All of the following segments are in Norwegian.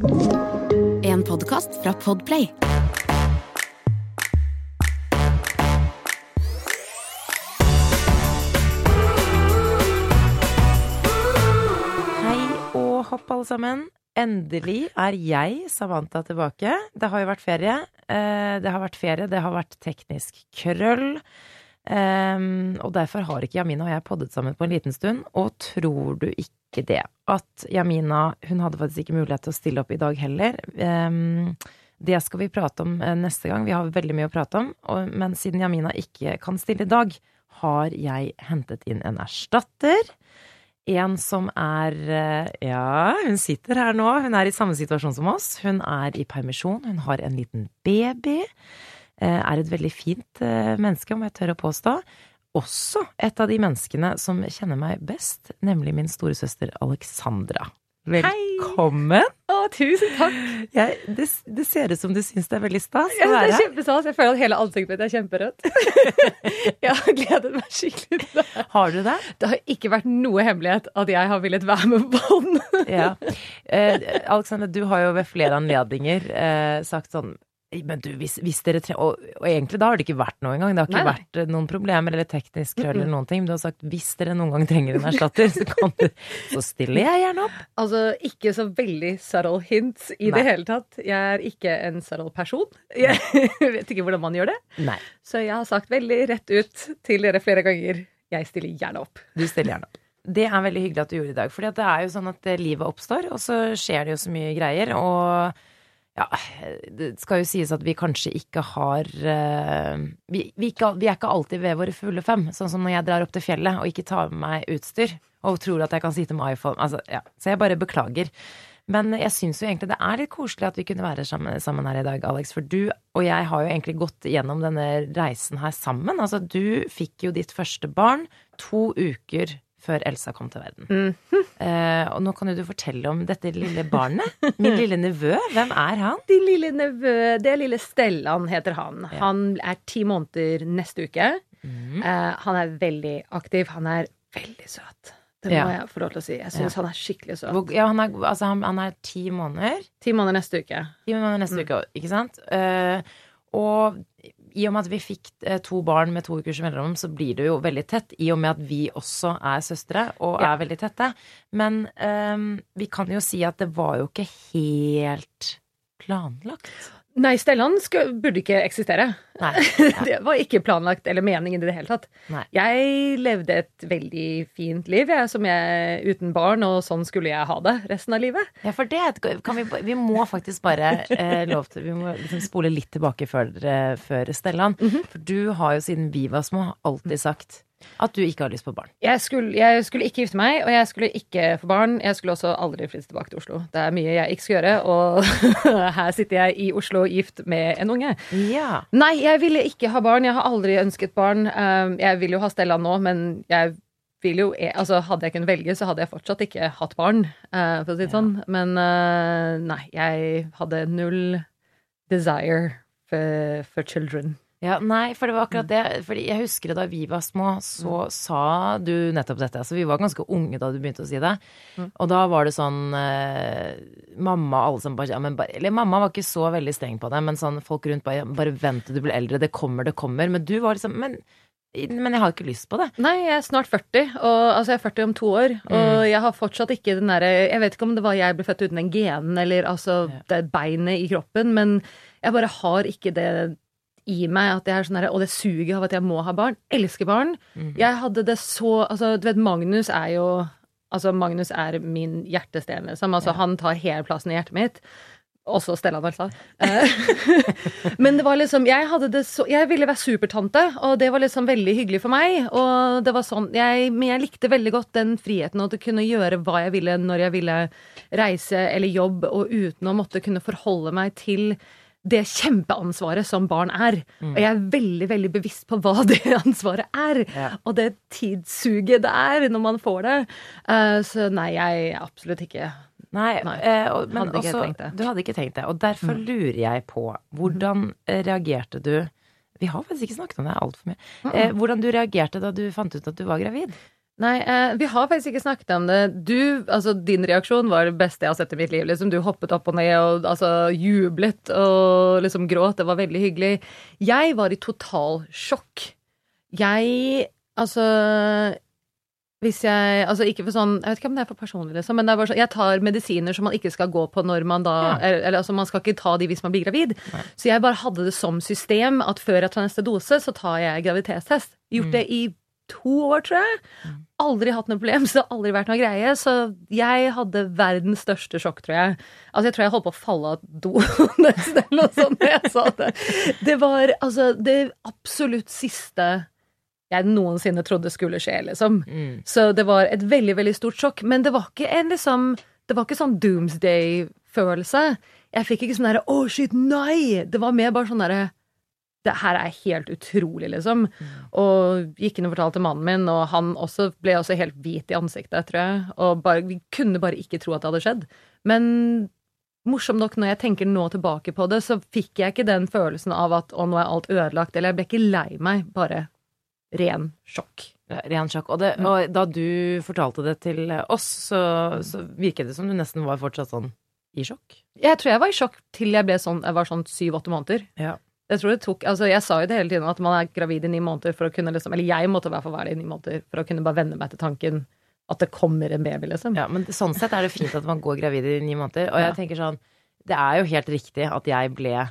En podkast fra Podplay. Hei og hopp, alle sammen. Endelig er jeg, Samantha, tilbake. Det har jo vært ferie. Eh, Det har vært ferie, det har vært teknisk krøll. Ehm, og derfor har ikke Jamina og jeg poddet sammen på en liten stund. Og tror du ikke det, at Jamina Hun hadde faktisk ikke mulighet til å stille opp i dag heller. Um, det skal vi prate om eh, neste gang. Vi har veldig mye å prate om. Og, men siden Jamina ikke kan stille i dag, har jeg hentet inn en erstatter. En som er eh, Ja, hun sitter her nå. Hun er i samme situasjon som oss. Hun er i permisjon. Hun har en liten baby. Eh, Er et veldig fint eh, menneske, om jeg tør å påstå. Også et av de menneskene som kjenner meg best, nemlig min storesøster Alexandra. Velkommen! Å, tusen takk! Jeg, det, det ser ut som du syns det er veldig stas å være her. det er kjempestas. Jeg føler at hele ansiktet mitt er kjemperødt. jeg har gledet meg skikkelig til det. Har du det? Det har ikke vært noe hemmelighet at jeg har villet være med på bånd. Ja. Eh, Alexander, du har jo ved flere anledninger eh, sagt sånn men du, hvis, hvis dere tre og, og egentlig da har det ikke vært noe engang. Det har ikke Nei, vært eh, noen problemer eller teknisk krøll eller noen ting. Men Du har sagt hvis dere noen gang trenger en erstatter, så, kan du, så stiller jeg gjerne opp. Altså, ikke så veldig subtle hints i Nei. det hele tatt. Jeg er ikke en subtle person. Jeg vet ikke hvordan man gjør det. Nei, Så jeg har sagt veldig rett ut til dere flere ganger. Jeg stiller gjerne opp. du stiller gjerne opp. Det er veldig hyggelig at du gjorde i dag. For det er jo sånn at eh, livet oppstår, og så skjer det jo så mye greier. Og ja, det skal jo sies at vi kanskje ikke har eh, vi, vi, ikke, vi er ikke alltid ved våre fulle fem. Sånn som når jeg drar opp til fjellet og ikke tar med meg utstyr og tror at jeg kan sitte med iPhone. Altså, ja. Så jeg bare beklager. Men jeg syns jo egentlig det er litt koselig at vi kunne være sammen, sammen her i dag, Alex. For du og jeg har jo egentlig gått gjennom denne reisen her sammen. Altså, du fikk jo ditt første barn to uker før Elsa kom til verden. Eh, og nå kan jo du fortelle om dette lille barnet. Min lille nevø. Hvem er han? Din lille nevø, det er lille Stellan heter han. Ja. Han er ti måneder neste uke. Mm. Eh, han er veldig aktiv. Han er veldig søt. Det må Ja. jeg få lov til å si. Jeg syns han er skikkelig søt. Ja, han er, altså, han, han er ti måneder. Ti måneder neste uke. Ti måneder neste uke, ikke sant? Eh, og i og med at vi fikk eh, to barn med to ukers mellomrom, så blir det jo veldig tett. I og med at vi også er søstre og Ja. er veldig tette. Men um, vi kan jo si at det var jo ikke helt planlagt. Nei, Stellan skal, burde ikke eksistere. Nei. Det var ikke planlagt eller meningen i det hele tatt. Nei. Jeg levde et veldig fint liv jeg, som jeg, uten barn, og sånn skulle jeg ha det resten av livet. Ja, for det kan vi Vi må faktisk bare eh, lov til Vi må liksom spole litt tilbake før, eh, før Stellan. For du har jo siden vi var små alltid sagt at du ikke har lyst på barn. Jeg skulle, jeg skulle ikke gifte meg, og jeg skulle ikke få barn. Jeg skulle også aldri flytte tilbake til Oslo. Det er mye jeg ikke skal gjøre, og her sitter jeg i Oslo gift med en unge. Ja. Nei, jeg ville ikke ha barn. Jeg har aldri ønsket barn. Um, Jeg vil jo ha Stella nå, men jeg vil jo Altså, hadde jeg kunnet velge, så hadde jeg fortsatt ikke hatt barn, uh, for å si det sånn. Men uh, nei, jeg hadde null desire for, for children. Ja, nei, for det var akkurat det. Fordi jeg husker da vi var små, så sa du nettopp dette. Altså, vi var ganske unge da du begynte å si det. Mm. Og da var det sånn eh, Mamma alle som bare, ja, men Eller mamma var ikke så veldig streng på det, men sånn folk rundt bare Bare vent til du blir eldre, det kommer, det kommer. Men du var liksom Men, men jeg har ikke lyst på det. Nei, jeg er snart 40, og, altså jeg er 40 om to år, og jeg har fortsatt ikke den derre Jeg vet ikke om det var jeg ble født uten den genen, eller altså Ja. det beinet i kroppen, men jeg bare har ikke det i meg at jeg er sånn derre Og det suget av at jeg må ha barn. Elsker barn. Mm. Jeg hadde det så Altså, du vet, Magnus er jo Altså, Magnus er min hjertestemme. liksom. Altså, Ja. han tar hele plassen i hjertet mitt. Også Stellan, altså. Eh, Men det var liksom Jeg hadde det så Jeg ville være supertante, og det var liksom veldig hyggelig for meg. Og det var sånn jeg, Men jeg likte veldig godt den friheten og å kunne gjøre hva jeg ville når jeg ville reise eller jobb, og uten å måtte kunne forholde meg til det kjempeansvaret som barn er. Og jeg er veldig veldig bevisst på hva det ansvaret er. Ja. Og det tidssuget det er når man får det. Uh, så nei, jeg er absolutt ikke Nei, Nei, eh, og, men hadde også, du hadde ikke tenkt det. Og derfor Mm. lurer jeg på hvordan eh, reagerte du Vi har faktisk ikke snakket om det altfor mye. Eh, hvordan du reagerte da du fant ut at du var gravid? Nei, eh, vi har faktisk ikke snakket om det. Du, altså din reaksjon var det beste jeg har sett i mitt liv. Liksom, du hoppet opp og ned og altså, jublet og liksom gråt. Det var veldig hyggelig. Jeg var i total sjokk. Jeg Altså hvis jeg Altså ikke for sånn Jeg vet ikke om det er for personlig, liksom, men det er bare sånn Jeg tar medisiner som man ikke skal gå på når man da Ja. eller, eller altså man skal ikke ta de hvis man blir gravid. Nei. Så jeg bare hadde det som system at før jeg tar neste dose, så tar jeg graviditetstest. Gjort Mm. det i to år, tror jeg. Aldri hatt noe problem, så det har aldri vært noe greie. Så jeg hadde verdens største sjokk, tror jeg. Altså, jeg tror jeg holdt på å falle av do nesten, eller noe sånt jeg sa det. Det var altså det absolutt siste jeg noensinne trodde skulle skje, liksom. Mm. Så det var et veldig, veldig stort sjokk. Men det var ikke en liksom Det var ikke sånn doomsday-følelse. Jeg fikk ikke sånn derre å, shit, nei! Det var mer bare sånn derre det her er helt utrolig, liksom. Og gikk inn og fortalte mannen min, og han også ble også helt hvit i ansiktet, tror jeg. Og bare, vi kunne bare ikke tro at det hadde skjedd. Men morsomt nok, når jeg tenker nå tilbake på det, så fikk jeg ikke den følelsen av at å, nå er alt ødelagt, eller jeg ble ikke lei meg, bare ren sjokk. Ren sjokk. Og, det, og da du fortalte det til oss, så, så virket det som du nesten var fortsatt sånn i sjokk. Jeg tror jeg var i sjokk til jeg ble sånn, jeg var sånn syv-åtte måneder. Ja. Jeg tror det tok, altså jeg sa jo det hele tiden at man er gravid i ni måneder for å kunne liksom, eller jeg måtte i hvert fall være det i ni måneder for å kunne bare venne meg til tanken at det kommer en baby, liksom. Ja, men sånn sett er det fint at man går gravid i ni måneder. Og jeg Ja. tenker sånn, det er jo helt riktig at jeg ble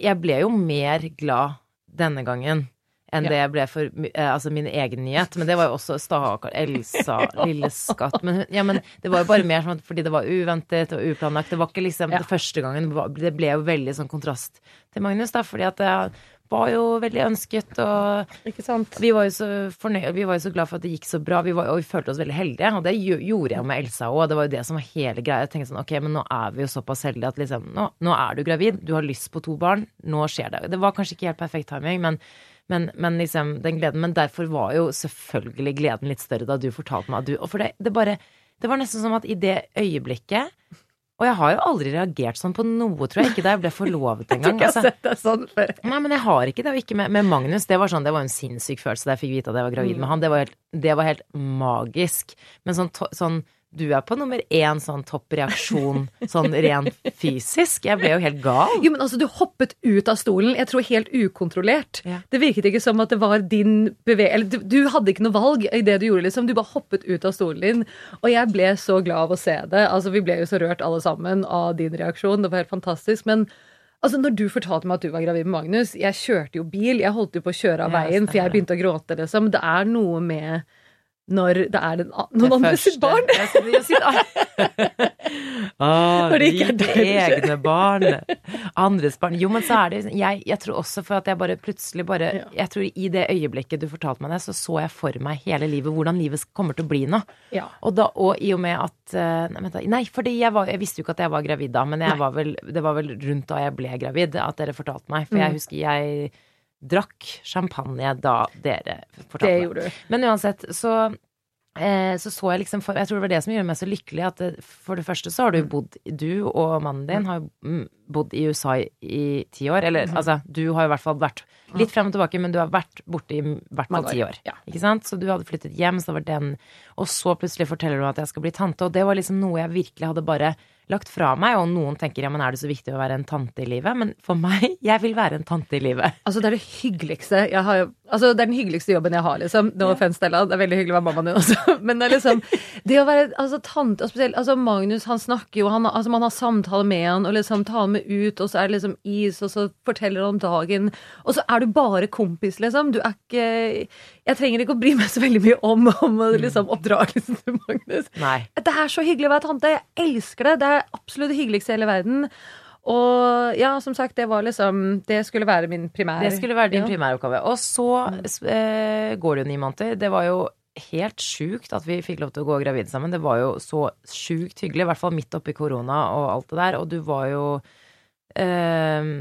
Jeg ble jo mer glad denne gangen enn Ja. det jeg ble for eh, altså min egen nyhet. Men det var jo også stakkar Elsa, lille skatt. Men, ja, men det var jo bare mer sånn fordi det var uventet og uplanlagt. Det var ikke liksom Ja. det første gangen. Det ble jo veldig sånn kontrast til Magnus, da, fordi at det var jo veldig ønsket og vi var jo så fornøyd, vi var jo så glad for at det gikk så bra, vi var, og vi følte oss veldig heldige. Og det gjorde jeg med Elsa òg. Det var jo det som var hele greia. Jeg tenkte sånn, ok, men nå er vi jo såpass heldige at liksom, nå, nå er du gravid, du har lyst på to barn, nå skjer det. Det var kanskje ikke helt perfekt timing, men, men, men liksom den gleden. Men derfor var jo selvfølgelig gleden litt større da du fortalte meg at du Og for det, det bare Det var nesten som at i det øyeblikket Og jeg har jo aldri reagert sånn på noe, tror jeg. Ikke da jeg ble forlovet Jeg tror engang. ikke jeg Altså, har sett deg sånn før. Nei, men jeg har ikke det, og ikke med, med Magnus. Det var sånn, det var en sinnssyk følelse da jeg fikk vite at jeg var gravid med han. Det var helt, det var helt magisk. Men sånn, sånn du er på nummer én sånn toppreaksjon sånn rent fysisk. Jeg ble jo helt gal. Jo, men altså, du hoppet ut av stolen, jeg tror helt ukontrollert. Ja. Det virket ikke som at det var din beve... Eller du, du hadde ikke noe valg i det du gjorde, liksom. Du bare hoppet ut av stolen din. Og jeg ble så glad av å se det. Altså, vi ble jo så rørt alle sammen av din reaksjon. Det var helt fantastisk. Men altså, når du fortalte meg at du var gravid med Magnus, jeg kjørte jo bil, jeg holdt jo på å kjøre av veien, for jeg begynte å gråte, liksom. Det er noe med når det er den, noen Det andre sitt barn. Ah, Når det ikke er skjer. egne barn. Andres barn. Jo, men så er det jeg, jeg tror også for at jeg bare plutselig bare Ja. Jeg tror i det øyeblikket du fortalte meg det, så så jeg for meg hele livet hvordan livet kommer til å bli nå. Ja. Og, da, og i og med at eh, Nei, vent. Nei fordi jeg, var, jeg visste jo ikke at jeg var gravid da, men var vel, det var vel rundt da jeg ble gravid at dere fortalte meg. For jeg Mm. husker jeg drakk champagne da dere fortalte Det gjorde du. Men uansett, så eh, så så jeg liksom for, Jeg tror det var det som gjorde meg så lykkelig. At det, for det første så har du bodd Du og mannen din har mm, bodd i USA i, ti år. Eller altså, du har i hvert fall vært litt frem og tilbake, men du har vært borte i hvert fall ti år, år. ja. Ikke sant? Så du hadde flyttet hjem, så det var den Og så plutselig forteller du at jeg skal bli tante, og det var liksom noe jeg virkelig hadde bare lagt fra meg. Og noen tenker ja, men er det så viktig å være en tante i livet? Men for meg, jeg vil være en tante i livet. Altså, det er det hyggeligste jeg har Altså, det er den hyggeligste jobben jeg har, liksom. No offense, Stella. Det er veldig hyggelig å være mammaen din også. Men det er liksom Det å være altså, tante, og spesielt altså, Magnus, han snakker jo, han, altså, man har samtale med han, og liksom tar med ut, og så er det liksom is, og så forteller han om dagen, og så er du bare kompis, liksom. Du er ikke Jeg trenger ikke å bry meg så veldig mye om, om liksom, oppdragelsen til Magnus. Nei. Det er så hyggelig å være tante. Jeg elsker det. Det er absolutt det hyggeligste i hele verden. Og ja, som sagt, det var liksom Det skulle være min primære Det skulle være din ja. primæroppgave. Og så eh, går det jo ni måneder. Det var jo helt sjukt at vi fikk lov til å gå gravid sammen. Det var jo så sjukt hyggelig, i hvert fall midt oppi korona og alt det der. Og du var jo eh,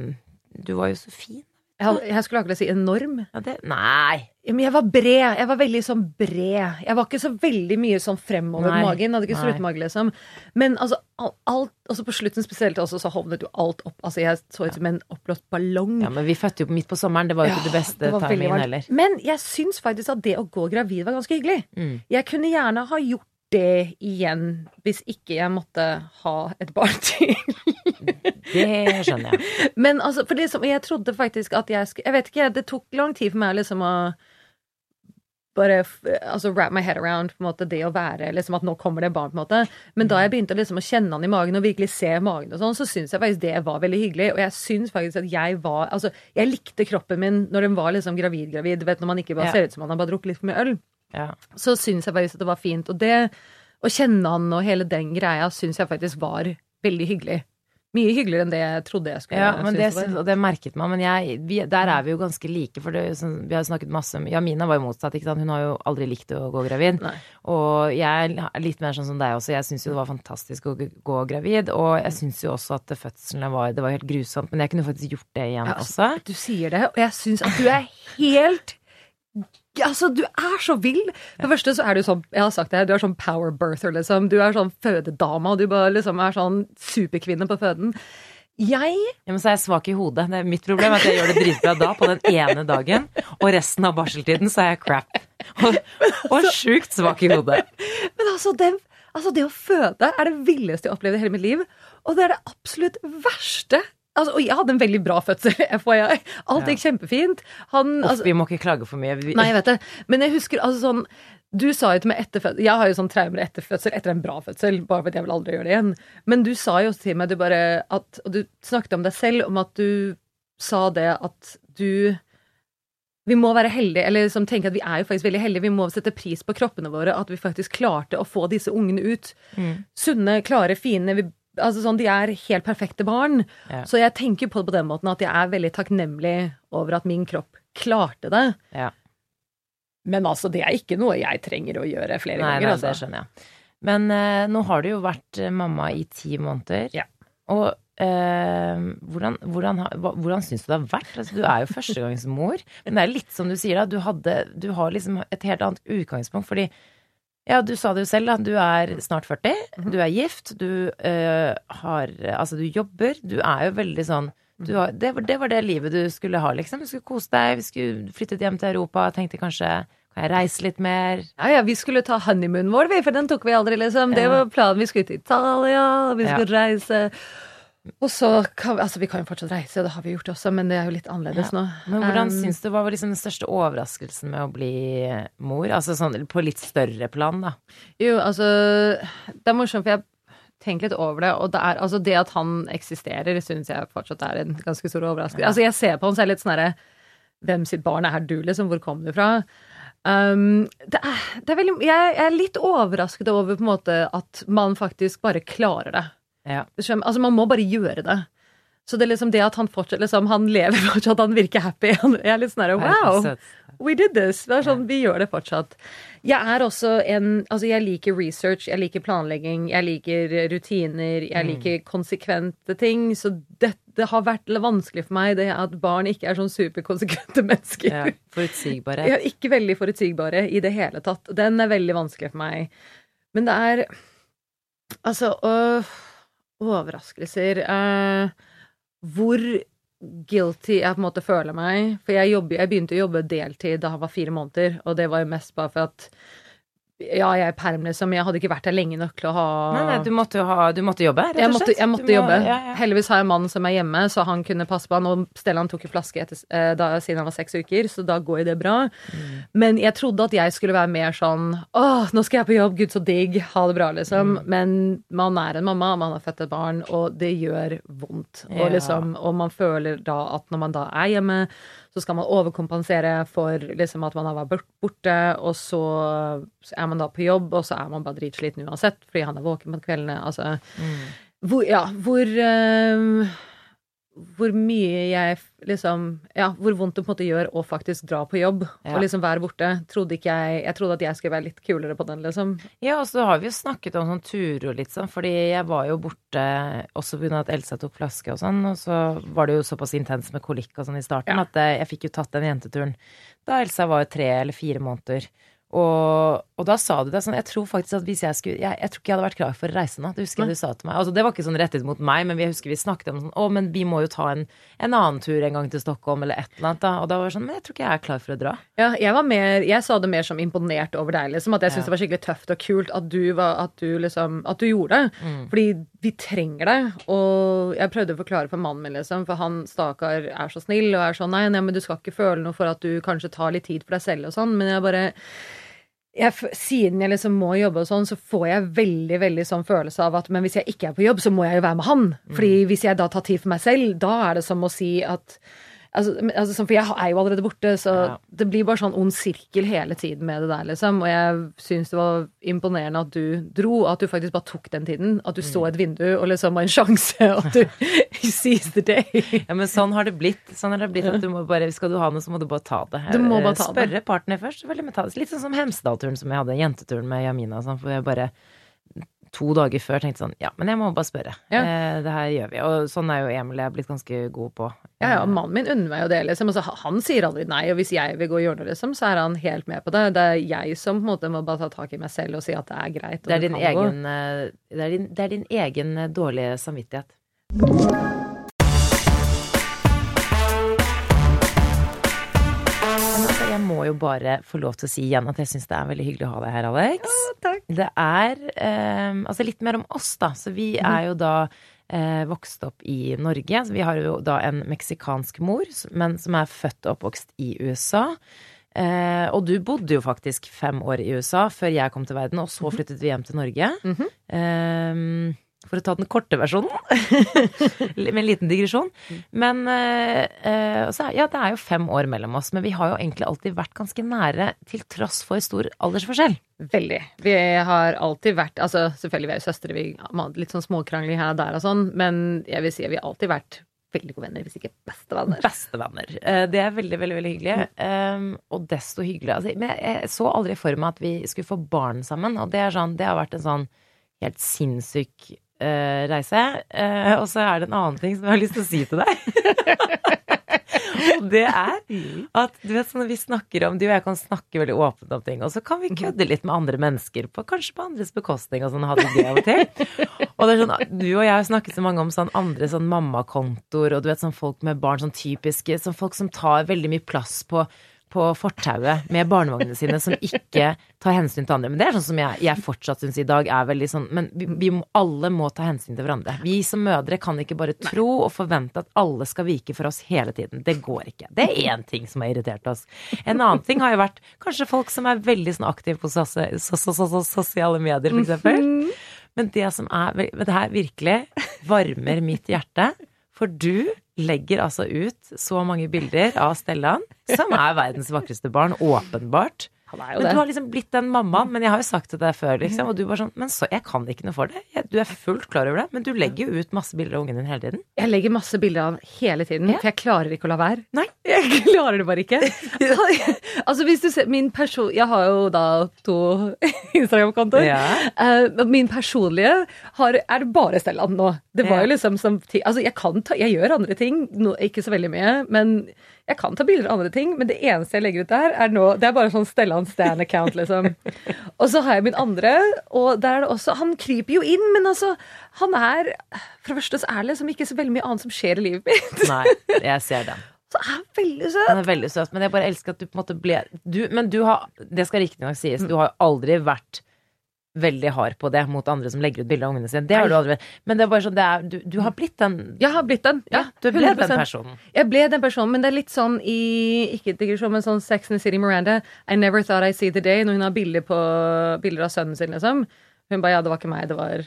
Du var jo så fin. Jeg, jeg skulle akkurat si enorm. Ja, det Nei! Men jeg var bred. Jeg var veldig sånn bred. Jeg var ikke så veldig mye sånn fremover Nei, magen. Hadde ikke strutmage, liksom. Men altså, alt altså på slutten spesielt også, så hovnet jo alt opp. Altså, jeg så ut som en oppblåst ballong. Ja, men vi fødte jo midt på sommeren. Det var jo ikke det beste det timingen heller. Men jeg syns faktisk at det å gå gravid var ganske hyggelig. Mm. Jeg kunne gjerne ha gjort det igjen hvis ikke jeg måtte ha et barn til. Det skjønner jeg. Men altså, for liksom, jeg trodde faktisk at jeg skulle Jeg vet ikke, det tok lang tid for meg liksom å bare altså wrap my head around på en måte det å være liksom at nå kommer det barn. på en måte Men da jeg begynte liksom å kjenne han i magen og virkelig se magen, og sånn så syns jeg faktisk det var veldig hyggelig. Og jeg syns faktisk at jeg var Altså, jeg likte kroppen min når den var liksom gravid-gravid. Du vet når man ikke bare ser ut som man har bare drukket litt for mye øl Ja. så syns jeg faktisk at det var fint. Og det å kjenne han og hele den greia syns jeg faktisk var veldig hyggelig. Mye hyggeligere enn det jeg trodde jeg skulle Ja, men det, synes det var. og det merket man. Men jeg, vi, der er vi jo ganske like, for det, så, vi har snakket masse om Jamina var jo motsatt, ikke sant. Hun har jo aldri likt å gå gravid. Nei. Og jeg er litt mer sånn som deg også. Jeg syns jo det var fantastisk å gå gravid. Og jeg syns jo også at fødslene var Det var helt grusomt, men jeg kunne faktisk gjort det igjen Ja, også. Du sier det, og jeg syns at du er helt Altså, du er så vill! For det første så er du sånn Jeg har sagt det, du er sånn power birther, liksom. Du er sånn fødedama, og du bare liksom er sånn superkvinne på føden. Jeg Ja, men så er jeg svak i hodet. Det er mitt problem at jeg gjør det dritbra da, på den ene dagen. Og resten av barseltiden så er jeg crap. Og, og sjukt svak i hodet. Men altså det, altså, det å føde er det villeste jeg har opplevd i hele mitt liv. Og det er det absolutt verste. Altså, og jeg hadde en veldig bra fødsel, FYI. Alt gikk kjempefint. Han, Uff, altså, vi må ikke klage for mye. Nei, jeg vet det. Men jeg husker altså sånn Du sa jo til meg etter fødsel Jeg har jo sånn traumer etter fødsel, etter en bra fødsel, bare fordi jeg vil aldri gjøre det igjen. Men du sa jo til meg du bare at Og du snakket om deg selv, om at du sa det at du vi må være heldige, eller liksom tenke at vi er jo faktisk veldig heldige. Vi må sette pris på kroppene våre, at vi faktisk klarte å få disse ungene ut. Mm. Sunne, klare, fine. Vi, altså sånn, de er helt perfekte barn. Ja. Så jeg tenker på det på den måten at jeg er veldig takknemlig over at min kropp klarte det. Ja. Men altså, det er ikke noe jeg trenger å gjøre flere Nei, ganger. nei, altså. det skjønner jeg. Men eh, nå har du jo vært eh, mamma i ti måneder. Ja. Og eh, hvordan, hvordan, hvordan syns du det har vært? Altså, du er jo førstegangsmor. Men det er litt som du sier, da. Du, hadde, du har liksom et helt annet utgangspunkt. Fordi ja, du sa det jo selv, da. Du er snart 40. Mhm. Du er gift. Du uh, har Altså, du jobber. Du er jo veldig sånn du har, det, var, det var det livet du skulle ha, liksom. Du skulle kose deg. Vi skulle flyttet hjem til Europa. Tenkte kanskje kan jeg reise litt mer? Ja, ja, vi skulle ta honeymoonen vår, vi, for den tok vi aldri, liksom. Det var planen. Vi skulle til Italia, vi Ja. skulle reise. Og så kan Altså, vi kan jo fortsatt reise, det har vi gjort også, men det er jo litt annerledes Ja. nå. Men hvordan Um, syns du, hva var liksom den største overraskelsen med å bli mor? Altså sånn på litt større plan, da. Jo, altså Det er morsomt, for jeg tenker litt over det, og det er altså det at han eksisterer, syns jeg fortsatt er en ganske stor overraskelse. Ja. Altså, jeg ser på han så er jeg litt sånn herre Hvem sitt barn er du, liksom? Hvor kom du fra? Um, det er, det er veldig, jeg er litt overrasket over på en måte at man faktisk bare klarer det. Ja. Altså, man må bare gjøre det. Så det er liksom det at han fortsatt liksom, han lever fortsatt, han virker happy. Jeg er litt sånn herre wow! We did this! Det er sånn, Vi gjør det fortsatt. Jeg er også en Altså, jeg liker research, jeg liker planlegging, jeg liker rutiner, jeg Mm. liker konsekvente ting. Så det, det har vært vanskelig for meg det at barn ikke er sånn superkonsekvente mennesker. Ja, forutsigbare. Er ikke veldig forutsigbare i det hele tatt. Den er veldig vanskelig for meg. Men det er Altså øh, Overraskelser øh, Hvor guilty jeg på en måte føler meg. For jeg, jobber, jeg begynte å jobbe deltid da han var fire måneder, og det var jo mest bare for at ja, jeg er perm, liksom. Jeg hadde ikke vært der lenge nok til å ha Nei, nei, du måtte ha Du måtte jobbe, rett jeg og måtte, slett. jeg måtte Du må- jobbe. Ja, ja. Heldigvis har jeg en mann som er hjemme, så han kunne passe på han. Og Stellan tok en flaske etter, eh, da, siden han var seks uker, så da går jo det bra. Mm. Men jeg trodde at jeg skulle være mer sånn Åh, nå skal jeg på jobb, gud så digg, ha det bra, liksom. Mm. Men man er en mamma, man har født et barn, og det gjør vondt. Ja. Liksom, og man føler da at når man da er hjemme, så skal man overkompensere for liksom at man har vært borte, og så er man da på jobb, og så er man bare dritsliten uansett, fordi han er våken på kveldene. Altså, Mm. hvor, ja, hvor eh, hvor mye jeg liksom Ja, hvor vondt det på en måte gjør å faktisk dra på jobb Ja. og liksom være borte. Trodde ikke jeg Jeg trodde at jeg skulle være litt kulere på den, liksom. Ja, og så har vi jo snakket om sånn turer og litt sånn, fordi jeg var jo borte også pga. at Elsa tok flaske og sånn, og så var det jo såpass intenst med kolikk og sånn i starten Ja. at eh, jeg fikk jo tatt den jenteturen da Elsa var jo tre eller fire måneder. Og, og da sa du det sånn Jeg tror faktisk at hvis jeg skulle Jeg, jeg tror ikke jeg hadde vært klar for å reise nå. Det husker jeg du sa til meg. Altså, det var ikke sånn rettet mot meg, men vi jeg husker vi snakket om sånn Å, men vi må jo ta en, en annen tur en gang til Stockholm, eller et eller annet. Da. Og da var det sånn Men jeg tror ikke jeg er klar for å dra. Ja, jeg var mer Jeg sa det mer som imponert over deg, liksom. At jeg syntes Ja. det var skikkelig tøft og kult at du, var, at du liksom At du gjorde det. Mm. Fordi vi trenger det. Og jeg prøvde å forklare for mannen min, liksom, for han stakkar er så snill og er sånn nei, nei, men du skal ikke føle noe for at du kanskje tar litt tid for deg selv og sånn, men jeg bare jeg, siden jeg liksom må jobbe og sånn, så får jeg veldig veldig sånn følelse av at men hvis jeg ikke er på jobb, så må jeg jo være med han. Fordi hvis jeg da tar tid for meg selv, da er det som å si at Altså, altså, for jeg er jo allerede borte, så Ja. det blir bare sånn ond sirkel hele tiden med det der, liksom. Og jeg syns det var imponerende at du dro, at du faktisk bare tok den tiden. At du så et vindu og liksom var en sjanse, og at du seize the day. Ja, men sånn har det blitt. Sånn har det blitt at du må bare, Skal du ha noe, så må du bare ta det. Du må bare ta det. Spørre partner først. det. Litt sånn som Hemsedal-turen som jeg hadde, jenteturen med Jamina. Sånn, for jeg bare to dager før tenkte sånn Ja, men jeg må bare spørre. Ja. Eh, det her gjør vi. Og sånn er jo Emil jeg er blitt ganske god på. Ja, ja, mannen min unner meg jo det, liksom. Altså, han sier aldri nei, og hvis jeg vil gå og gjøre noe, liksom, så er han helt med på det. Det er jeg som på en måte må bare ta tak i meg selv og si at det er greit. og Det er din egen, eh, det er din, det er din egen eh, dårlige samvittighet. Må jo bare få lov til å si igjen at jeg syns det er veldig hyggelig å ha deg her, Alex. Ja, takk. Det er eh, altså litt mer om oss, da. Så vi er jo da eh, vokst opp i Norge. Så vi har jo da en meksikansk mor, men som er født og oppvokst i USA. Eh, og du bodde jo faktisk fem år i USA før jeg kom til verden, og så flyttet vi hjem til Norge. Mhm. eh, for å ta den korte versjonen, med en liten digresjon. Men eh, eh, så, ja, det er jo fem år mellom oss, men vi har jo egentlig alltid vært ganske nære til tross for stor aldersforskjell. Veldig. Vi har alltid vært Altså, selvfølgelig, vi er jo søstre, vi har litt sånn småkrangling her og der og sånn, men jeg vil si at vi har alltid vært veldig gode venner, hvis ikke bestevenner. Bestevenner. Eh, Det er veldig, veldig veldig hyggelig. Um, og desto hyggeligere. Altså, men jeg så aldri for meg at vi skulle få barn sammen. Og det, er sånn, det har vært en sånn helt sinnssyk eh, reise. Uh, og så er det en annen ting som jeg har lyst til å si til deg. og det er at du vet sånn vi snakker om Du og jeg kan snakke veldig åpent om ting, og så kan vi kødde litt med andre mennesker, på, kanskje på andres bekostning og sånn, ha det gøy av og til. Og det er sånn, du og jeg har snakket så mange om sånn andre sånn mammakontoer, og du vet sånn folk med barn, sånn typiske, sånn folk som tar veldig mye plass på på fortauet med barnevognene sine som ikke tar hensyn til andre. Men det er sånn som jeg, jeg fortsatt syns i dag er veldig sånn Men vi, vi alle må ta hensyn til hverandre. Vi som mødre kan ikke bare tro og forvente at alle skal vike for oss hele tiden. Det går ikke. Det er én ting som har irritert oss. En annen ting har jo vært kanskje folk som er veldig sånn aktive på sos sos sos so, so, sosiale medier, for eksempel. Men det som er Det her virkelig varmer mitt hjerte. For du legger altså ut så mange bilder av Stellan, som er verdens vakreste barn, åpenbart. Han er jo Men det. du har liksom blitt den mammaen. Men jeg har jo sagt det til deg før, liksom. Og du bare sånn Men så, jeg kan ikke noe for det. Jeg, du er fullt klar over det. Men du legger jo ut masse bilder av ungen din hele tiden. Jeg legger masse bilder av han hele tiden, Ja. for jeg klarer ikke å la være. Nei. Jeg klarer det bare ikke. altså hvis du ser min person... Jeg har jo da to Instagram-kontoer. Ja. Uh, min personlige har, er det bare Stellan nå. Det var Ja. jo liksom som Altså, jeg kan ta Jeg gjør andre ting, no, ikke så veldig mye, men jeg kan ta bilder av andre ting. Men det eneste jeg legger ut der, er nå Det er bare sånn Stellan Stan-account, liksom. og så har jeg min andre, og der er det også Han kryper jo inn, men altså Han er For det første så er det liksom ikke så veldig mye annet som skjer i livet mitt. Nei, jeg ser den. Så er han veldig søt. Han er veldig søt. Men jeg bare elsker at du på en måte ble du, Men du har Det skal riktignok sies, du har aldri vært veldig hard på det mot andre som legger ut bilder av ungene sine. Det har du aldri Men det er bare sånn det er, du, du har blitt den Jeg har blitt den. Ja, Du ble den 100%. personen. Jeg ble den personen, men det er litt sånn i Ikke digresjon, men sånn Sex and the City Miranda. I never thought I'd see the day. Når hun har bilder, på, bilder av sønnen sin, liksom. Hun bare ja, det var ikke meg, det var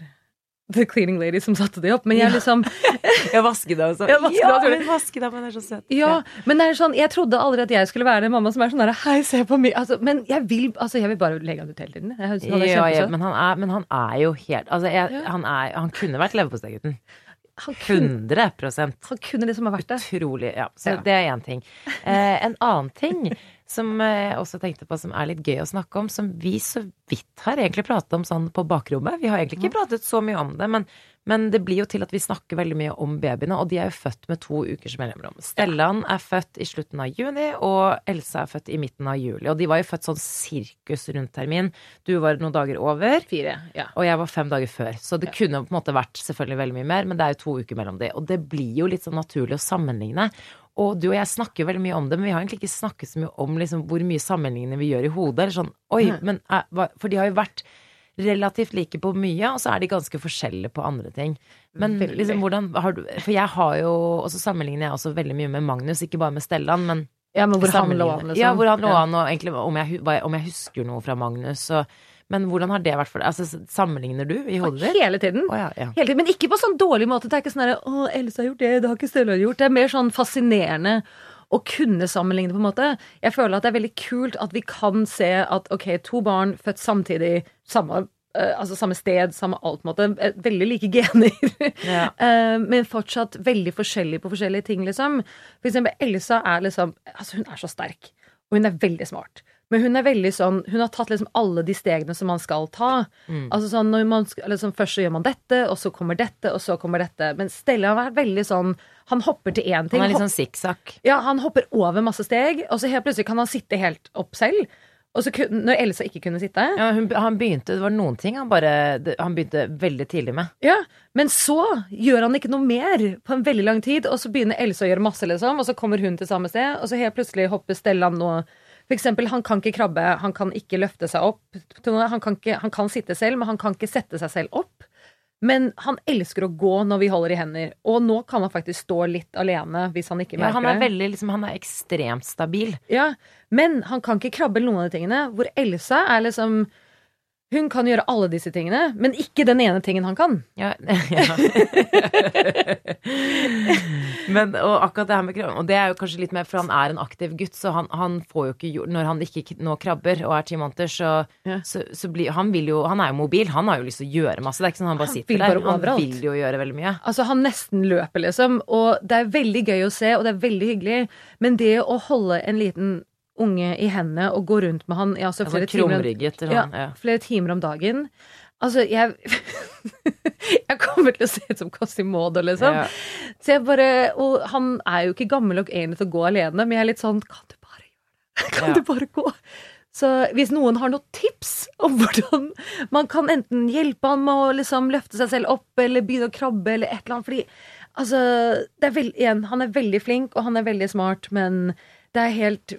The Cleaning Lady som satte det opp. Men jeg liksom Jeg vasket deg også. Jeg vasket ja, deg, men vasket deg, men det er så søt. Ja, men det er sånn, jeg trodde aldri at jeg skulle være den mamma som er sånn der Hei, se på meg. Altså, men jeg vil, altså, jeg vil bare legge han ut hele tiden. Jeg, han Ja, ja, men han er, men han er jo helt Altså, jeg, Ja. han, er, han kunne vært leverposteigutten. Han kunne, 100% han kunne liksom ha vært det. Utrolig. Ja, så det er én ting. Eh, en annen ting som eh, jeg også tenkte på som er litt gøy å snakke om, som vi så vidt har egentlig pratet om sånn på bakrommet. Vi har egentlig ikke pratet så mye om det, men, men det blir jo til at vi snakker veldig mye om babyene, og de er jo født med to ukers mellomrom. Stellan er født i slutten av juni, og Elsa er født i midten av juli. Og de var jo født sånn sirkus rundt termin. Du var noen dager over. Fire. Ja. Og jeg var fem dager før, så det kunne på en måte vært selvfølgelig veldig mye mer, men det er jo to uker mellom de. Og det blir jo litt sånn naturlig å sammenligne. Og du og jeg snakker jo veldig mye om det, men vi har egentlig ikke snakket så mye om liksom, hvor mye sammenlignende vi gjør i hodet. Eller sånn, oi, men eh, For de har jo vært relativt like på mye, og så er de ganske forskjellige på andre ting. Men Veldig. liksom, hvordan har du For jeg har jo Og så sammenligner jeg også veldig mye med Magnus, ikke bare med Stellan, men ja, men hvor han lå an, liksom. Ja, hvor han lå an, og egentlig om jeg- om jeg husker noe fra Magnus. Og, men hvordan har det vært for deg? Altså, sammenligner du i hodet ditt? Hele tiden. Oh, ja, ja. Hele tiden. Men ikke på sånn dårlig måte. Det er ikke sånn herre Å, Else har gjort det, det har ikke Stella gjort. Det er mer sånn fascinerende å kunne sammenligne, på en måte. Jeg føler at det er veldig kult at vi kan se at ok, to barn født samtidig, samme uh, altså samme sted, samme alt, på en måte. eh, Veldig like gener. Ja. uh, men fortsatt veldig forskjellig på forskjellige ting, liksom. For eksempel Elsa er liksom Altså, hun er så sterk. Og hun er veldig smart. Men hun er veldig sånn Hun har tatt liksom alle de stegene som man skal ta. Mm. Altså sånn man liksom, Først så gjør man dette, og så kommer dette, og så kommer dette. Men Stella har vært veldig sånn Han hopper til én ting. Han er litt hopp- sånn sikksakk. ja, han hopper over masse steg, og så helt plutselig kan han sitte helt opp selv. Og så kunne, når Elsa ikke kunne sitte Ja, hun, han begynte, det var noen ting han bare Han begynte veldig tidlig med. Ja, Men så gjør han ikke noe mer på en veldig lang tid, og så begynner Elsa å gjøre masse, liksom, og så kommer hun til samme sted, og så helt plutselig hopper Stellan nå For eksempel, han kan ikke krabbe, han kan ikke løfte seg opp. Han kan, ikke, han kan sitte selv, men han kan ikke sette seg selv opp. Men han elsker å gå når vi holder i hender, og nå kan han faktisk stå litt alene hvis han ikke merker det. Ja, han er veldig liksom, Han er ekstremt stabil. Ja, Men han kan ikke krabbe noen av de tingene. Hvor Elsa er liksom Hun kan gjøre alle disse tingene, men ikke den ene tingen han kan. Ja. Men og akkurat det her med krabbing Og det er jo kanskje litt mer, for han er en aktiv gutt, så han, han får jo ikke gjort Når han ikke nå krabber og er ti måneder, så, Ja. så, så blir Han vil jo Han er jo mobil, han har jo lyst til å gjøre masse. Det er ikke sånn han bare Han sitter vil der. bare Han overalt. vil jo gjøre veldig mye. Altså, han nesten løper, liksom. Og det er veldig gøy å se, og det er veldig hyggelig. Men det å holde en liten unge i hendene og gå rundt med han i altså, flere, timer, ja, flere timer om dagen Altså, jeg Jeg kommer til å se ut som Quasimodo, liksom. Ja. Så jeg bare Og han er jo ikke gammel nok egentlig til å gå alene, men jeg er litt sånn Kan du bare gjøre det? Kan Ja. du bare gå? Så hvis noen har noen tips om hvordan man kan enten hjelpe han med å liksom løfte seg selv opp, eller begynne å krabbe, eller et eller annet Fordi altså det er veld, igjen, Han er veldig flink, og han er veldig smart, men det er helt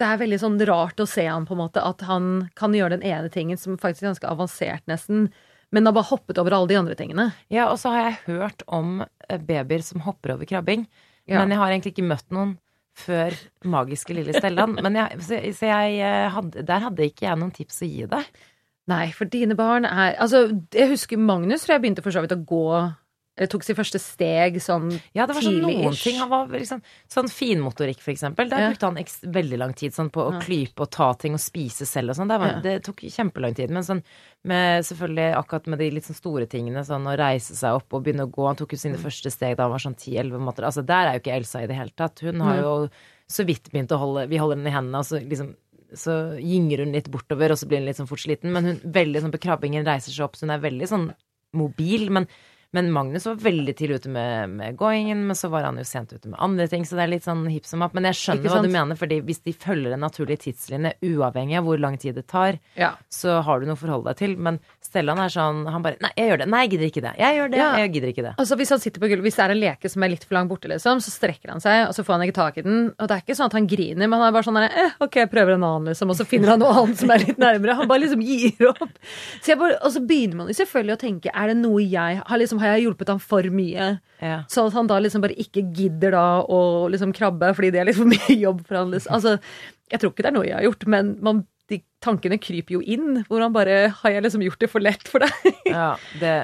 det er veldig sånn rart å se han på en måte, at han kan gjøre den ene tingen som faktisk er ganske avansert, nesten, men har bare hoppet over alle de andre tingene. Ja, og så har jeg hørt om eh, babyer som hopper over krabbing. Ja. Men jeg har egentlig ikke møtt noen før magiske lille Stellan. Men jeg, så, så jeg eh, hadde, der hadde ikke jeg noen tips å gi deg. Nei, for dine barn er Altså, jeg husker Magnus, tror jeg begynte for så vidt å gå Eller tok sitt første steg sånn Ja, det var sånn noen ting. Han var liksom, sånn finmotorikk, for eksempel. Der Ja. brukte han veldig lang tid sånn, på å Ja. klype og ta ting og spise selv og sånn. Det, Ja. det tok kjempelang tid. Men sånn med selvfølgelig akkurat med de litt sånn store tingene, sånn å reise seg opp og begynne å gå Han tok jo Mm. sine første steg da han var sånn 10-11 måneder. Altså, der er jo ikke Elsa i det hele tatt. Hun har jo så vidt begynt å holde Vi holder henne i hendene, og så liksom så gynger hun litt bortover, og så blir hun litt sånn fort sliten. Men hun veldig sånn på krabbingen reiser seg opp, så hun er veldig sånn mobil. Men, men Magnus var veldig tidlig ute med, med goingen, men så var han jo sent ute med andre ting, så det er litt sånn hipp som happ. Men jeg skjønner hva du mener, fordi hvis de følger en naturlig tidslinje, uavhengig av hvor lang tid det tar, Ja. så har du noe å forholde deg til. Men Stellan er sånn, han bare Nei, jeg gjør det. Nei, jeg gidder ikke det. Jeg gjør det. Ja. Jeg gidder ikke det. Altså Hvis han sitter på gulvet, hvis det er en leke som er litt for langt borte, liksom, så strekker han seg, og så får han ikke tak i den. Og det er ikke sånn at han griner, men han er bare sånn eh, ok, jeg prøver en annen, liksom, og så finner han noe annet som er litt nærmere. Han bare liksom gir opp. Bare, og så begynner man jo selvfølgelig å tenke, er det noe jeg har liksom, Har jeg hjulpet ham for mye? Ja. Sånn at han da liksom bare ikke gidder da å liksom krabbe fordi det er litt for mye jobb for han. Liksom. Altså, jeg tror ikke det er noe jeg har gjort, men man, de tankene kryper jo inn. Hvor han bare Har jeg liksom gjort det for lett for deg? Ja, det,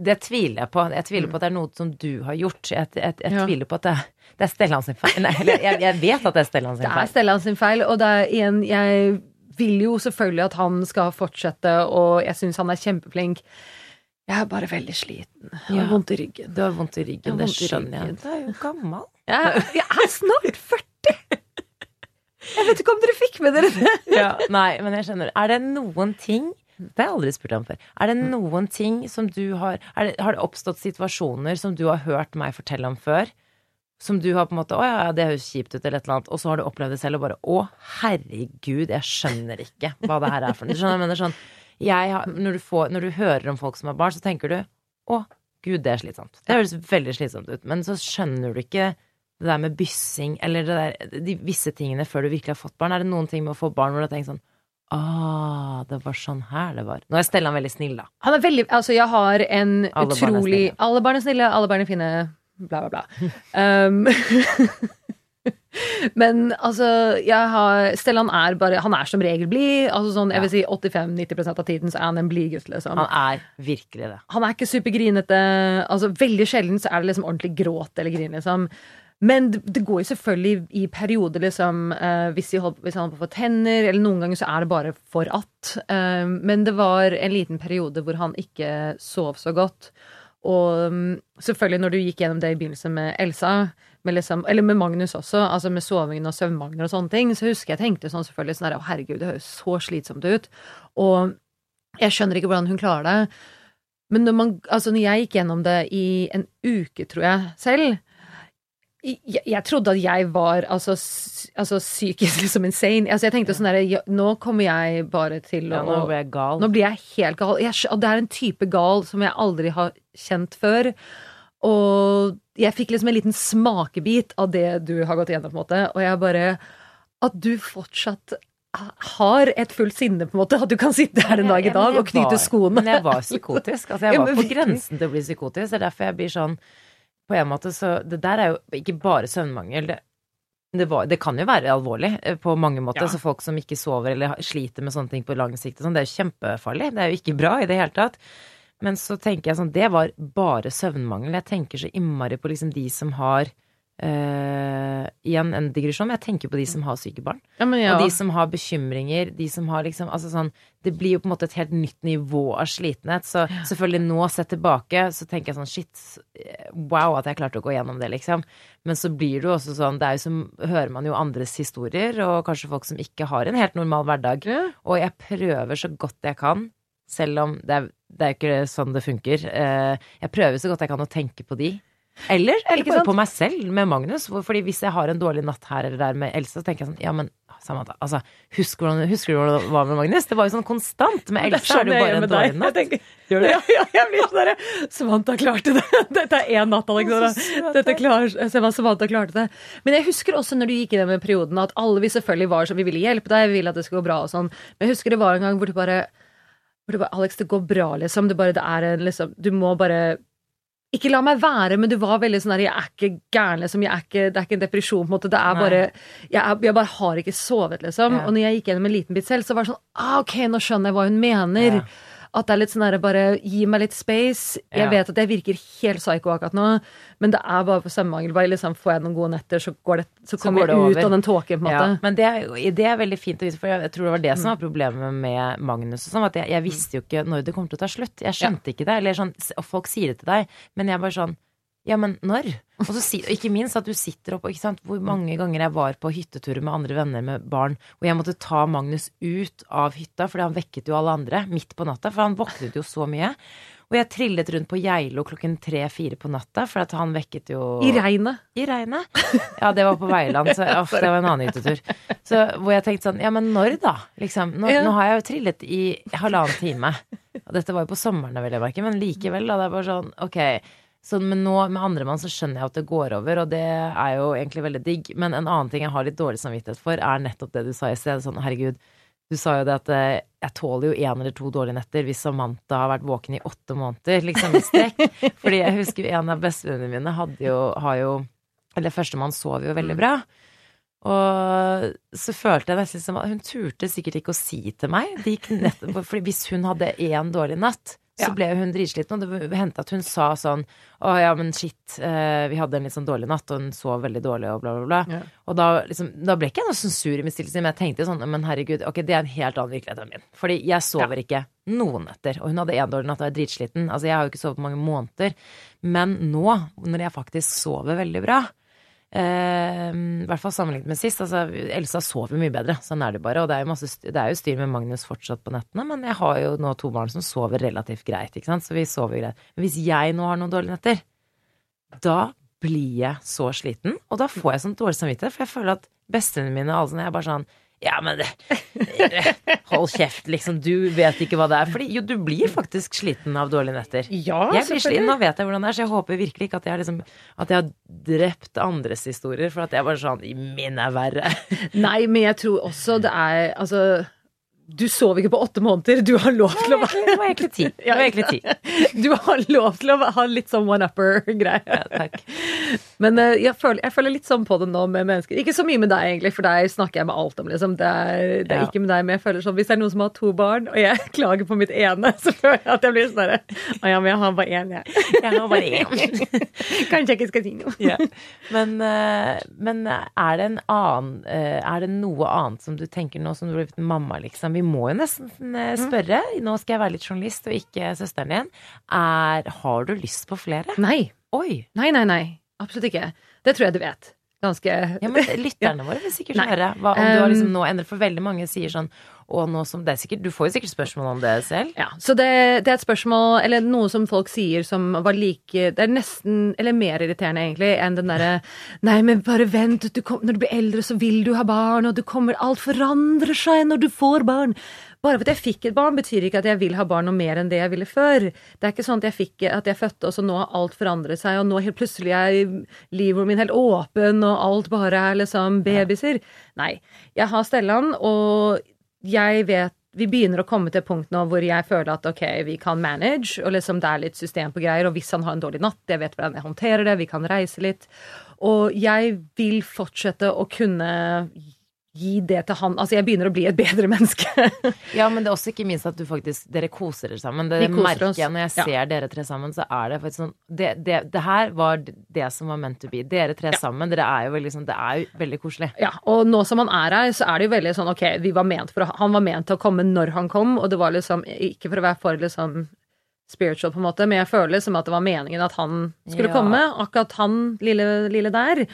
det tviler jeg på. Jeg tviler på at det er noe som du har gjort. Jeg, jeg, jeg Ja. tviler på at det, det er Stellan sin feil. Nei, eller jeg, jeg vet at det er Stellan sin Det er. Stellan sin feil, og det er igjen Jeg vil jo selvfølgelig at han skal fortsette, og jeg syns han er kjempeflink. Jeg er bare veldig sliten. Jeg Ja. har vondt i ryggen. Du har vondt i ryggen, det skjønner jeg. Du er jo gammel. Jeg, jeg er snart 40! Jeg vet ikke om dere fikk med dere det. Ja, nei, men jeg skjønner. Er det noen ting Det har jeg aldri spurt deg om før. Er det noen ting som du har det, Har det oppstått situasjoner som du har hørt meg fortelle om før? Som du har på en måte Å ja, det høres kjipt ut, eller et eller annet. Og så har du opplevd det selv og bare Å, herregud, jeg skjønner ikke hva det her er for noe. Du skjønner, jeg mener sånn jeg når, du får, når du hører om folk som har barn, så tenker du Å, gud, det er slitsomt. Det høres veldig slitsomt ut. Men så skjønner du ikke det der med byssing, eller det der, de visse tingene før du virkelig har fått barn. Er det noen ting med å få barn hvor du har tenkt sånn Ah, det var sånn her det var. Nå er Stellan veldig snill, da. Han er veldig Altså, jeg har en Alle utrolig. Alle barn er snille, alle barn er fine, bla, bla, bla. Um, men altså, har Stellan er bare Han er som regel blid. Altså sånn, jeg vil si 85-90% av tiden så er han en blid gutt, liksom. Han er virkelig det. Han er ikke supergrinete. Altså, veldig sjelden så er det liksom ordentlig gråt eller grin, liksom. Men det, det går jo selvfølgelig i perioder, liksom, eh, hvis han holder på å få tenner, eller noen ganger så er det bare for at. Eh, men det var en liten periode hvor han ikke sov så godt. Og mm, selvfølgelig, når du gikk gjennom det i begynnelsen med Elsa, med liksom, eller med Magnus også, altså med sovingen og søvnmangler og sånne ting, så husker jeg tenkte sånn selvfølgelig sånn her å herregud, det høres så slitsomt ut. Og jeg skjønner ikke hvordan hun klarer det. Men når, man, altså når jeg gikk gjennom det i en uke, tror jeg, selv jeg, jeg trodde at jeg var altså, altså psykisk liksom insane. Altså jeg tenkte sånn derre ja, Nå kommer jeg bare til Ja, nå blir jeg gal. nå blir jeg helt gal. Jeg, det er en type gal som jeg aldri har kjent før. Og jeg fikk liksom en liten smakebit av det du har gått igjennom, på en måte. Og jeg bare At du fortsatt har et fullt sinne, på en måte. At du kan sitte her en dag i dag og knyte skoene. Men jeg var psykotisk. Altså, jeg var på grensen til å bli psykotisk. Det er derfor jeg blir sånn På en måte så Det der er jo ikke bare søvnmangel. Det, det, var, det kan jo være alvorlig eh, på mange måter. Ja. Så folk som ikke sover eller sliter med sånne ting på lang sikt sånn, det er jo kjempefarlig. Det er jo ikke bra i det hele tatt. Men så tenker jeg sånn, det var bare søvnmangel. Jeg tenker så innmari på liksom de som har Uh, Igjen en digresjon, men jeg tenker på de som har syke barn. Ja, men ja. Og de som har bekymringer, de som har liksom Altså sånn Det blir jo på en måte et helt nytt nivå av slitenhet. Så selvfølgelig nå sett tilbake, så tenker jeg sånn shit, wow at jeg klarte å gå gjennom det, liksom. Men så blir det jo også sånn Det er jo som Hører man jo andres historier, og kanskje folk som ikke har en helt normal hverdag. Ja. Og jeg prøver så godt jeg kan, selv om det er, det er ikke sånn det funker. Eh, Jeg prøver så godt jeg kan å tenke på de. Eller, eller bare sant? på meg selv med Magnus. Fordi hvis jeg har en dårlig natt her eller der med Else, så tenker jeg sånn Ja, men Samantha, altså, husker, du, husker du hvordan det var med Magnus? Det var jo sånn konstant. Med Else er det jo bare en dårlig natt. Gjør det? Ja, ja, jeg blir sånn derre Samantha klarte det! Dette er én natt, Alexandra. Dette klarer Samantha klarte det. Men jeg husker også når du gikk i den perioden, at alle vi selvfølgelig var sånn Vi ville hjelpe deg, vi ville at det skulle gå bra og sånn. Men jeg husker det var en gang hvor du bare hvor du bare, Alex, det går bra, liksom. Det bare, det er en, liksom Du må bare ikke la meg være, men du var veldig sånn der Jeg er ikke gæren, liksom. Jeg er ikke, det er ikke en depresjon, på en måte. Det er Nei. bare jeg, er, jeg bare har ikke sovet, liksom. Ja. Og når jeg gikk gjennom en liten bit selv, så var det sånn ah, Ok, nå skjønner jeg hva hun mener. Ja. At det er litt sånn herre bare gi meg litt space. Jeg Ja. vet at jeg virker helt psycho akkurat nå, men det er bare på søvnmangel. Bare liksom får jeg noen gode netter, så, går det, så Så kommer går jeg ut over. av den tåken, på en Ja, måte. men det er, det er veldig fint å vise, for jeg tror det var det som var problemet med Magnus. Og sånn, at jeg, jeg visste jo ikke når det kom til å ta slutt. Jeg skjønte ikke det. Eller sånn, og folk sier det til deg, men jeg bare sånn Ja, men når? Og så ikke minst at du sitter oppe. Hvor mange ganger jeg var på hytteturer med andre venner med barn, og jeg måtte ta Magnus ut av hytta, fordi han vekket jo alle andre midt på natta, for han våknet jo så mye. Og jeg trillet rundt på Geilo klokken tre-fire på natta, for at han vekket jo I regnet. i regnet. Ja, det var på Veiland, så off, det var en annen hyttetur. Så hvor jeg tenkte sånn, ja men når da? Liksom, nå, Ja. nå har jeg jo trillet i halvannen time. Og dette var jo på sommeren, vil jeg merke, men likevel, da. Det er bare sånn, ok. Så, men nå med andremann så skjønner jeg at det går over, og det er jo egentlig veldig digg. Men en annen ting jeg har litt dårlig samvittighet for, er nettopp det du sa i sted. Sånn, herregud, du sa jo det at eh, jeg tåler jo én eller to dårlige netter hvis Samantha har vært våken i åtte måneder, liksom i strekk. Fordi jeg husker jo en av bestevenninnene mine hadde jo, har jo Eller førstemann sov jo veldig bra. Og så følte jeg nesten som at hun turte sikkert ikke å si til meg. Nettopp, fordi hvis hun hadde én dårlig natt, så ble hun dritsliten, og det hendte at hun sa sånn Å ja, men shit, eh, vi hadde en litt sånn dårlig natt, og hun sov veldig dårlig, og bla, bla, bla. Ja. Og da, liksom, da ble ikke jeg noe sånn sur i min stillelse, men jeg tenkte sånn Men herregud, ok, det er en helt annen virkelighet enn min. Fordi jeg sover ikke noen netter. Og hun hadde en dårlig natt og er dritsliten. Altså, jeg har jo ikke sovet på mange måneder. Men nå, når jeg faktisk sover veldig bra I hvert fall sammenlignet med sist. Altså, Elsa sover mye bedre, sånn er det bare. Og det er, jo masse, det er jo styr med Magnus fortsatt på nettene, men jeg har jo nå to barn som sover relativt greit, ikke sant. Så vi sover greit. Men hvis jeg nå har noen dårlige netter, da blir jeg så sliten, og da får jeg sånn dårlig samvittighet, for jeg føler at bestevennene mine alle sånne, jeg er bare sånn ja, men Hold kjeft, liksom. Du vet ikke hva det er. Fordi jo, du blir faktisk sliten av dårlige netter. Ja, Jeg blir sliten, nå vet jeg hvordan det er, så jeg håper virkelig ikke at jeg, liksom, at jeg har drept andres historier, for at jeg bare sånn Min er verre. Nei, men jeg tror også det er Altså, du sov ikke på åtte måneder. Du har lov til å være Det var egentlig ti. Det var egentlig ti. Du har lov til å ha litt sånn one-upper-greie. Ja, takk. Men eh, jeg, føler, jeg føler litt sånn på det nå med mennesker. Ikke så mye med deg, egentlig, for deg snakker jeg med alt om. liksom. Det er, det er Ja. ikke med deg, men jeg føler sånn, hvis det er noen som har to barn, og jeg klager på mitt ene, så føler jeg at jeg blir sånn Å ja, men jeg har bare én, jeg. Jeg har bare én. Kanskje jeg ikke skal si noe. Ja. Men, eh, men er det en annen eh, Er det noe annet som du tenker nå som du har blitt mamma, liksom? Vi må jo nesten eh, spørre. Nå skal jeg være litt journalist og ikke søsteren din. Er, har du lyst på flere? Nei. Oi! Nei, nei, nei. Absolutt ikke. Det tror jeg du vet. Ganske Ja, men lytterne våre vil sikkert høre hva, om du har liksom Um, nå endret, for veldig mange sier sånn Og nå som det er sikkert Du får jo sikkert spørsmål om det selv. Ja, så det, det er et spørsmål, eller noe som folk sier som var like Det er nesten, eller mer irriterende egentlig, enn den derre Nei, men bare vent, du kom, når du blir eldre, så vil du ha barn, og du kommer Alt forandrer seg når du får barn. Bare for at jeg fikk et barn, betyr ikke at jeg vil ha barn noe mer enn det jeg ville før. Det er ikke sånn at jeg fikk at jeg fødte, og så nå har alt forandret seg, og nå helt plutselig er livet min helt åpen, og alt bare er liksom babyer. Nei. Jeg har Stellan, og jeg vet vi begynner å komme til et punkt nå hvor jeg føler at ok, vi kan manage, og liksom det er litt system på greier, og hvis han har en dårlig natt, jeg vet hvordan jeg håndterer det, vi kan reise litt. Og jeg vil fortsette å kunne gi det til han. Altså, jeg begynner å bli et bedre menneske. Ja, men det er også ikke minst at du faktisk Dere koser dere sammen. Det merker oss. jeg når jeg Ja. ser dere tre sammen, så er det faktisk sånn Det, det, det her var det som var meant to be. Dere tre sammen. Dere er jo veldig sånn Det er jo veldig koselig. Ja, og nå som han er her, så er det jo veldig sånn ok, vi var ment for å, han var ment til å komme når han kom, og det var liksom ikke for å være for liksom spiritual, på en måte, men jeg føler som at det var meningen at han skulle Ja. komme. Akkurat han lille, lille der.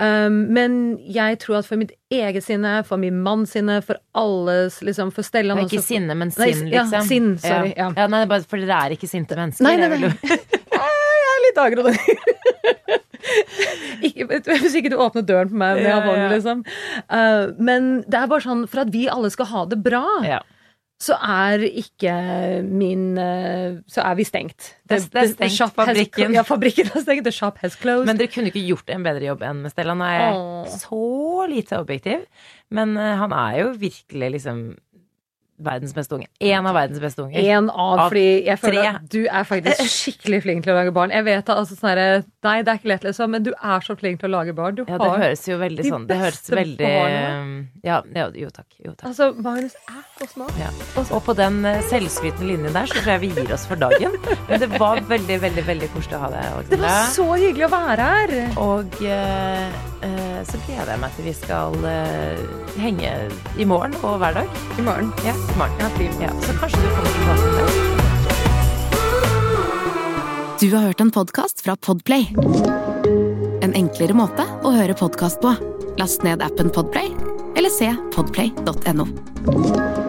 Um, men jeg tror at for mitt eget sinne, for min manns sinne, for alles liksom, For Stellan er ikke sinne, men sinn, sinn, ja, liksom. sinn, sorry, ja. ja. nei, bare fordi dere er ikke sinte mennesker. Nei, nei, nei. Jeg er litt aggro. ikke, hvis ikke du åpner døren for meg med Ja, hånden, liksom. Uh, men det er bare sånn, for at vi alle skal ha det bra, Ja. Så er ikke min uh, Så er vi stengt. Det det er The- the stengt, has- ja, fabrikken er stengt. The shop has closed. Men dere kunne ikke gjort en bedre jobb enn med Stella. Han er oh. så lite objektiv. Men eh, han er jo virkelig liksom verdens beste unge. En av verdens beste unger. en av, Av fordi jeg føler tre. at du er faktisk skikkelig flink til å lage barn. Jeg vet at altså, sånn herre, Nei, det er ikke lett, liksom, men du er så flink til å lage barn. Du Ja, det høres jo veldig sånn Det høres veldig ja, ja, jo takk. Jo takk. Altså, Magnus er så smart. Ja. Og på den eh, selvskrytende linjen der så tror jeg vi gir oss for dagen. Men det var veldig, veldig veldig koselig å ha deg, Det var så hyggelig å være her. Og eh, eh, så gleder jeg meg til vi skal eh, henge i morgen og hver dag. I morgen. Ja, i morgen. Ja, så kanskje du kommer tilbake til det. Du har hørt en podkast fra Podplay. En enklere måte å høre podkast på. Last ned appen Podplay, eller se podplay.no.